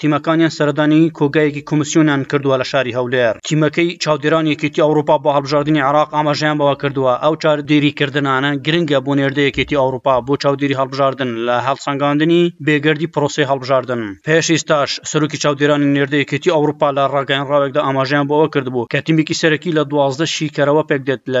تیمەکانیان سەردانی کۆگایەکی کۆمیسیۆنیان کردووە لە شاری هەولێر. تیمەکەی چاودێرانی یەکێتی ئەوروپا بۆ هەڵبژاردنی عێراق ئاماژەیان بەوە کردووە، ئەو چاودێریکردنانە گرنگە بۆ نێردە یەکێتی ئەوروپا بۆ چاودێری هەڵبژاردن لە هەڵسەنگاندنی بێگەردی پرۆسەی هەڵبژاردن. پێش ئیستاش سەرۆکی چاودێرانی نێردە یەکێتی ئەوروپا لە راگەیەنراوێکدا ئاماژەیان بۆ ئەوە کردبوو کە تیمێکی سەرەکی لە دوازدە شیکەرەوە پێکدێت لە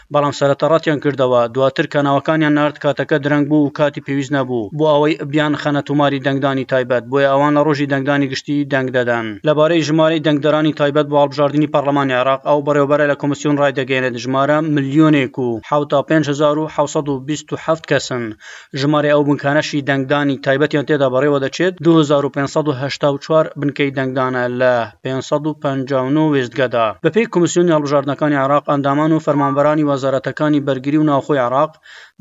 بەڵام سەرەتا ڕەتیان کردەوە دواتر کە ناوەکانیان نارد کاتەکە درەنگ بوو و کاتی پێویست نەبوو بۆ ئەوەی بیان خەنە توماری دەنگدانی تایبەت بۆیە ئەوان لە ڕۆژی دەنگدانی گشتی دەنگ دەدەن. لەبارەی ژمارەی دەنگدەرانی تایبەت بۆ هەڵبژاردنی پەڕلەمانی عێراق ئەو بەڕێوەبەرە لە کۆمسیۆن ڕایدەگەیەنێت ژمارە ملیۆنێک و حەوتا پێنج هەزار و حەوسەد و بیست و حەفت کەسن ژمارەی ئەو بنکانەشی دەنگدانی تایبەتیان تێدا بەڕێوە دەچێت دوو هەزار و پێنج سەد و هەشتا و چوار بنکەی دەنگدانە لە پێنج سەد و پەنجا و نۆ وێستگەدا. بەپێی کۆمیسیۆنی هەڵبژاردنەکانی عێراق، ئەندامان و فەرمانبەرانی وەزارەتەکانی بەرگری و ناوخۆی عێراق،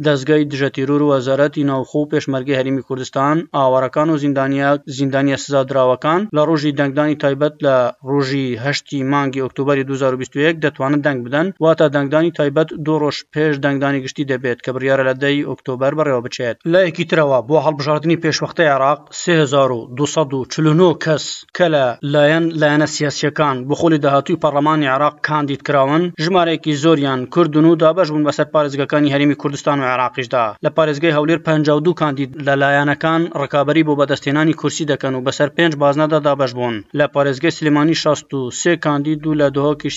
دەزگای دژەتیرۆر، وەزارەتی ناوخۆ و پێشمەرگەی هەرێمی کوردستان، ئاوارەکان و زیندانییە زیندانییە سزادراوەکان لە ڕۆژی دەنگدانی تایبەت لە ڕۆژی هەشتی مانگی ئۆکتۆبەری دوو هەزار و بیست و یەک دەتوانن دەنگ بدەن، واتە دەنگدانی تایبەت دوو ڕۆژ پێش دەنگدانی گشتی دەبێت کە بڕیارە لە دە ی ئۆکتۆبەر بەڕێوە بچێت. لایەکی ترەوە بۆ هەڵبژاردنی پێشوەختەی عێراق سێ هەزار و دوو سەد و چل و نۆ کەس کە لە لایەن لایەنە سیاسییەکان بۆ خۆلی داهاتووی پەڕڵەمانی عێراق کاندید کراون ژمارەیەکی زۆریان کوردن و دابەش بوون بەسەر پارێزگەکانی هەرێمی کوردستان و عێراقیشدا لە پارێزگای هەولێر پەنجا و دوو کاندید لە لایەنەکان ڕکابەری بۆ بەدەستهێنانی کورسی دەکەن و بەسەر پێنج بازنەدا دابەش بوون لە پارێزگای سلێمانی شەست و سێ کاندید و لە دهۆکیش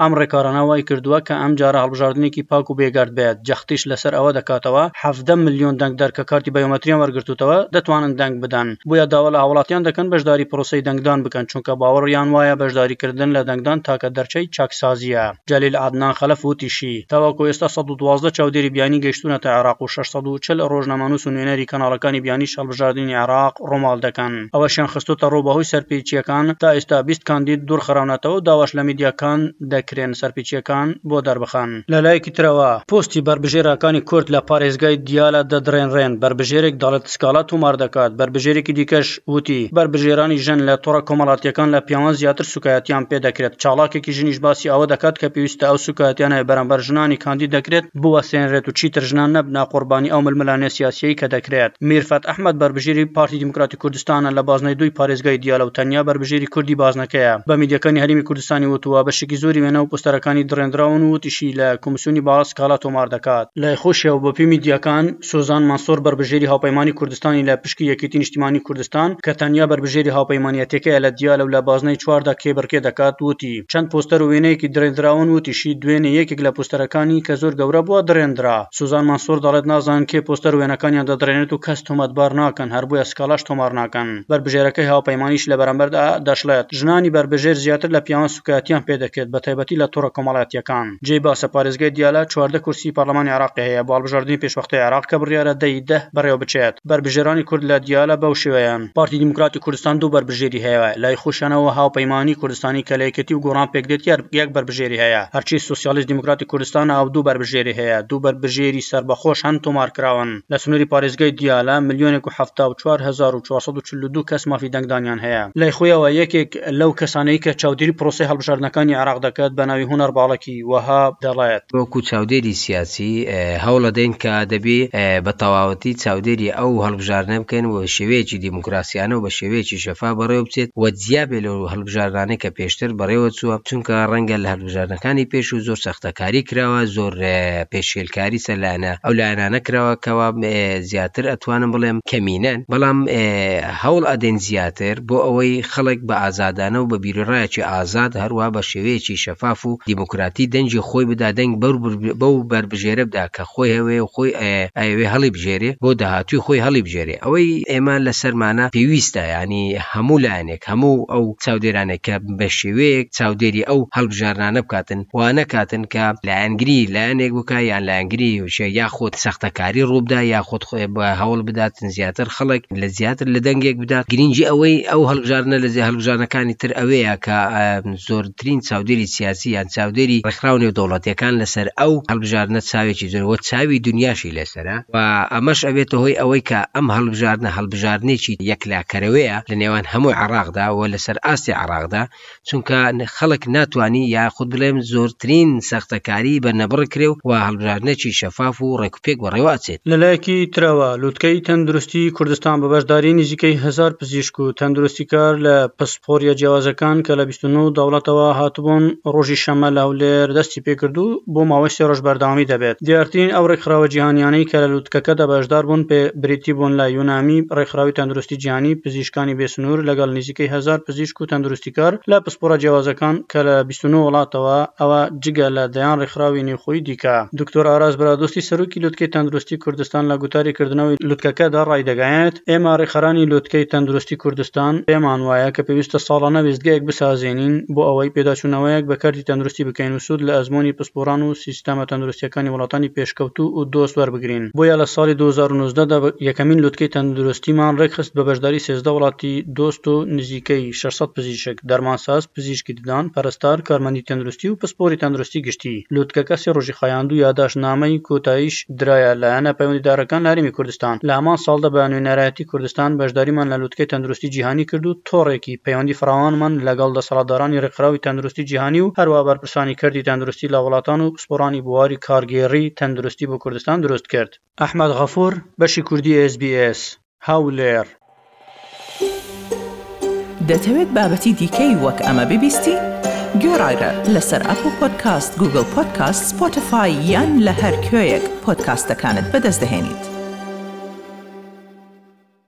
ئەم ڕێکارانە وای کردووە کە ئەم جارە هەڵبژاردنێکی پاک و بێ گەرد بێت، جەختیش لەسەر ئەوە دەکاتەوە، حەڤدە ملیۆن دەنگدەر کە کارتی بایۆمەترییان وەرگرتووتەوە، دەتوانن دەنگ بدەن، بۆیە داوا لە هاوڵاتیان دەکەن بەشداری پرۆسەی دەنگدان بکەن، چونکە باوەڕیان وایە بەشداریکردن لە دەنگدان تاکە دەرچەی چاکسازییە. جەلیل عەدنان خەلەف وتیشی، تاوەکو ئێستا سەد و دوازدە چاودێری بیانی گەیشتوونەتە عێراق و شەش سەد و چل ڕۆژنامەنووس و نوێنەری کەناڵەکانی بیانیش هەڵبژاردنی عێراق ڕۆماڵ دەکەن. ئەوەشیان خستۆتەڕوو، بەهۆی سەرپێچییەکان تا ئێستا بیست کاندید دوورخراونەتەوە و داواش لە میدیاکان دەکرێن سەرپێچییەکان بۆ دەربخەن. لەلایەکی ترەوە، پۆستی بەربژێراکانی کورد لە پارێزگای دیالە دەدڕێنرێن، بەربژێرێک دەڵێت سکاڵا تۆمار دەکات، بەربژێرێکی دیکەش وتی، بەربژێرانی ژن لە تۆڕە کۆمەڵاتییەکان لە پیاوان زیاتر سووکایەتییان پێدەکرێت، چاڵاکێکی ژنیش باسی ئەوە دەکات کە پێویستە ئەو سووکایەتیانەی بەرامبەر ژنانی کاندید دەکرێت، بوەستێنرێت و چیتر ژنان نەبنە قوربانی ئەو ململانێ سیاسیەی کە دەکرێت. میرفەت ئەحمەد بەربژێری پارتی دیموکراتی کوردستانە لە بازنەی دووی پارێزگای دیالە و تەنیا بەربژێری کوردی بازنەکەیە بە میدیاکانی هەرێمی کوردستانی وتووە بەشێکی زۆری وێنە و پۆستەرەکانی دڕێندراون و وتیشی لە کۆمیسیۆنی باڵا سکاڵا تۆمار دەکات. لای خۆشیەوە بەپێی میدیاکان سوزان مەنسوور بەربژێری هاوپەیمانی کوردستانی لە پشکی یەکێتی نیشتیمانی کوردستان کە تەنیا بەربژێری هاوپەیمانیەتەکەیە لە دیالە و لە بازنەی چواردا کێبڕکێ دەکات وتی، چەند پۆستەر و وێنەیەکی دڕێندراون وتیشی، دوێنێ یەکێک لە پۆستەرەکانی کە زۆر گەورە بووە دڕێندرا. سوزان مەنسوور دەڵێت، نازانن کێ پۆستەر و وێنەکانیان دەدڕێنێت و کەس تۆمەتبار ناکەن، هەر بۆیە سکاڵاش تۆمار ناکەن. بەربژێرەکەی هاوپەیمانیش لە بەرامبەردا دەشڵێت، ژنانی بەربژێر زیاتر لە پیاوان سووکایەتییان پێدەکرێت بە تایبەتی لە تۆڕە کۆمەڵایەتییەکان. جێی باسە پارێزگای دیالە چواردە کورسی پەڕلەمانی عێراقی هەیە بۆ هەڵبژاردنی پێشوەختەی عێراق کە بڕیارە دە ی دە بەڕێوەبچێت. بەربژێرانی کورد لە دیالە بەو شێوەیەن. پارتی دیموکراتی کوردستان دوو بەربژێری هەیە لای خۆشیانەوە، هاوپەیمانیی کوردستانی کە لە یەکێتی و گۆڕان پێکدێت یەک بەربژێری هەیە، هەرچی سۆسیالیست دیموکراتی کوردستانە ئەو دوو بەربژێری هەیە، دوو بەربژێری سەربەخۆش هەن تۆمارکراون. لە سنووری پارێزگای دیالە ملیۆنێک و حەفتا و چوار هەزار و چوار سەد و چل و دوو کەس مافی دەنگدانیان هەیە. لای خۆیەوە یەکێک. لەو کەسانەی کە چاودێری پرۆسەی هەڵبژاردنەکانی عێراق دەکەت بە ناوی هونەر باڵەکی وەها دەڵێت. وەکو چاودێری سیاسی هەوڵەدەین کە دەبێ بە تەواوەتی چاودێری ئەو هەڵبژاردنە بکەین و شێوەیەکی دیموکراسیانە و بە شێوەیەکی شەفاف بەڕێوەبچێت و جیابێ لەو هەڵبژاردانەی کە پێشتر بەڕێوەچووە، چونکە ڕەنگە لە هەڵبژاردنەکانی پێشوو زۆر سەختەکاری کراوە، زۆر پێشێلکاری سەر لایەنە ئەو لایەنانە کراوە کەوا زیاتر ئەتوانم بڵێم کەمینەن، بەڵام. هەوڵ ئەدەین زیاتر بۆ ئەوەی خەڵک بە ئازادانە و بە بیروڕایەکی ئازاد هەروەها بە شێوەیەکی شەفاف و دیموکراتی دەنگی خۆی بدا دەنگ بەو بەربژێرە بدا کە خۆی هەوێ و خۆی ئەیەوێ هەڵیبژێرێ بۆ داهاتووی خۆی هەڵیبژێرێ ئەوەی ئێمە لە سەرمانە پێویستە یانی هەموو لایەنێک هەموو ئەو چاودێرانێک کە بە شێوەیەک چاودێری ئەو هەڵبژاردنانە بکاتن وانەکاتن کە لایەنگری لایەنێک بکا یان لایەنگری یاخود سەختەکاری ڕووبدا یاخود خۆێ بە هەوڵ بداتن زیاتر خەڵک لە زیاتر لە دەنگێک بدات گرنگی ئەوەی ئەو هەڵبژاردنە لە زێ هەڵبژاردنەکانی تر ئەوەیە کە زۆرترین چاودێری سیاسی یان چاودێری ڕێکخراو و نێودەوڵەتییەکان لەسەر ئەو هەڵبژاردنە چاوێکی زۆر و چاوی دنیاشی لەسەرە و ئەمەش ئەبێتە هۆی ئەوەی کە ئەم هەڵبژاردنە هەڵبژاردنێکی یەکلاکەرەوەیە لە نێوان هەموو عێراقدا و لەسەر ئاستی عێراقدا چونکە خەڵک ناتوانی یاخود بڵێم زۆرترین ساختەکاری بە نەبڕ کرێ و هەڵبژاردنێکی شەفاف و ڕێکوپێک بەڕێوە ئەچێت. لەلایەکی ترەوە لوتکەی تەندروستیی کوردستان بە بەشداری نزیکەی هەزار پزیشک و تەندروستیکار لە پسپۆرییە جیاوازەکان کە لە بیست و نۆ دەوڵەتەوە هاتبوون ڕۆژی شەممە لە هەولێر دەستی پێکرد و بۆ ماوەی سێ ڕۆژ بەردەوامی دەبێت. دیارترین ئەو ڕێکخراوە جیهانییانەی کە لە لوتکەکەدا بەشدار بوون بریتی بوون لە یونامی، ڕێکخراوی تەندروستی جیهانی، پزیشکانی بێ سنوور لەگەڵ نزیکەی هەزار پزیشک و تەندروستیکار لە پسپۆڕە جیاوازەکان کە لە بیست و نۆ وڵاتەوە ئەوە جگە لە دەیان ڕێکخراوی نێوخۆی دیکە. دکتۆر ئاراس برادۆستی سەرۆکی لوتکەی تەندروستی کوردستان لە گوتاری کردنەوەی لوتکەکەدا ڕایدەگەیەنێت، ئێمە ڕێکخەرانی لوتکەی تەندروستی کوردستان پێمان وایە کە پێویستە ساڵانە وێستگەیەک بسازێنین بۆ ئەوەی پێداچوونەوەیەک بە کەرتی تەندروستی بکەین و سوود لە ئەزموونی پسپۆڕان و سیستەمە تەندروستییەکانی وڵاتانی پێشکەوتوو و دۆست وەربگرین، بۆیە لە ساڵی دوو هەزار و نۆزدە دا یەکەمین لوتکەی تەندروستیمان ڕێکخست بە بەشداری سێزدە وڵاتی دۆست و نزیکەی شەش سەد پزیشک، دەرمانساز، پزیشکی ددان، پەرستار، کارمەندی تەندروستی و پسپۆری تەندروستی گشتی. لوتکەکە سێ ڕۆژی خایاند و یاداشتنامەی کۆتاییش درایە لایەنە پەیوەندیدارەکان لە هەرێمی کوردستان. لە هەمان ساڵدا بە نوێنەرایەتی کوردستان بەشداریمان لە لوتکەی تەندروستی جیهانی کرد و تۆڕێکی پەیوەندی فراوانمان لەگەڵ دەسەڵاتدارانی ڕێکخراوی تەندروستی جیهانی و هەروەها هەڵسانی کەرتی تەندروستی لە وڵاتان و پسپۆڕانی بواری کارگێڕی تەندروستی بۆ کوردستان دروست کرد. ئەحمەد غەفور، بەشی کوردی ئێس بی ئێس، هەولێر. دەتەوێت بابەتی دیکەی وەک ئەمە ببیستی؟ گۆرایرە لەسەر ئەپڵ پۆدکاست، گوگڵ پۆدکاست، سپۆتفای یان لە هەر کوێیەک پۆدکاستەکانت بەدەست دەهێنیت.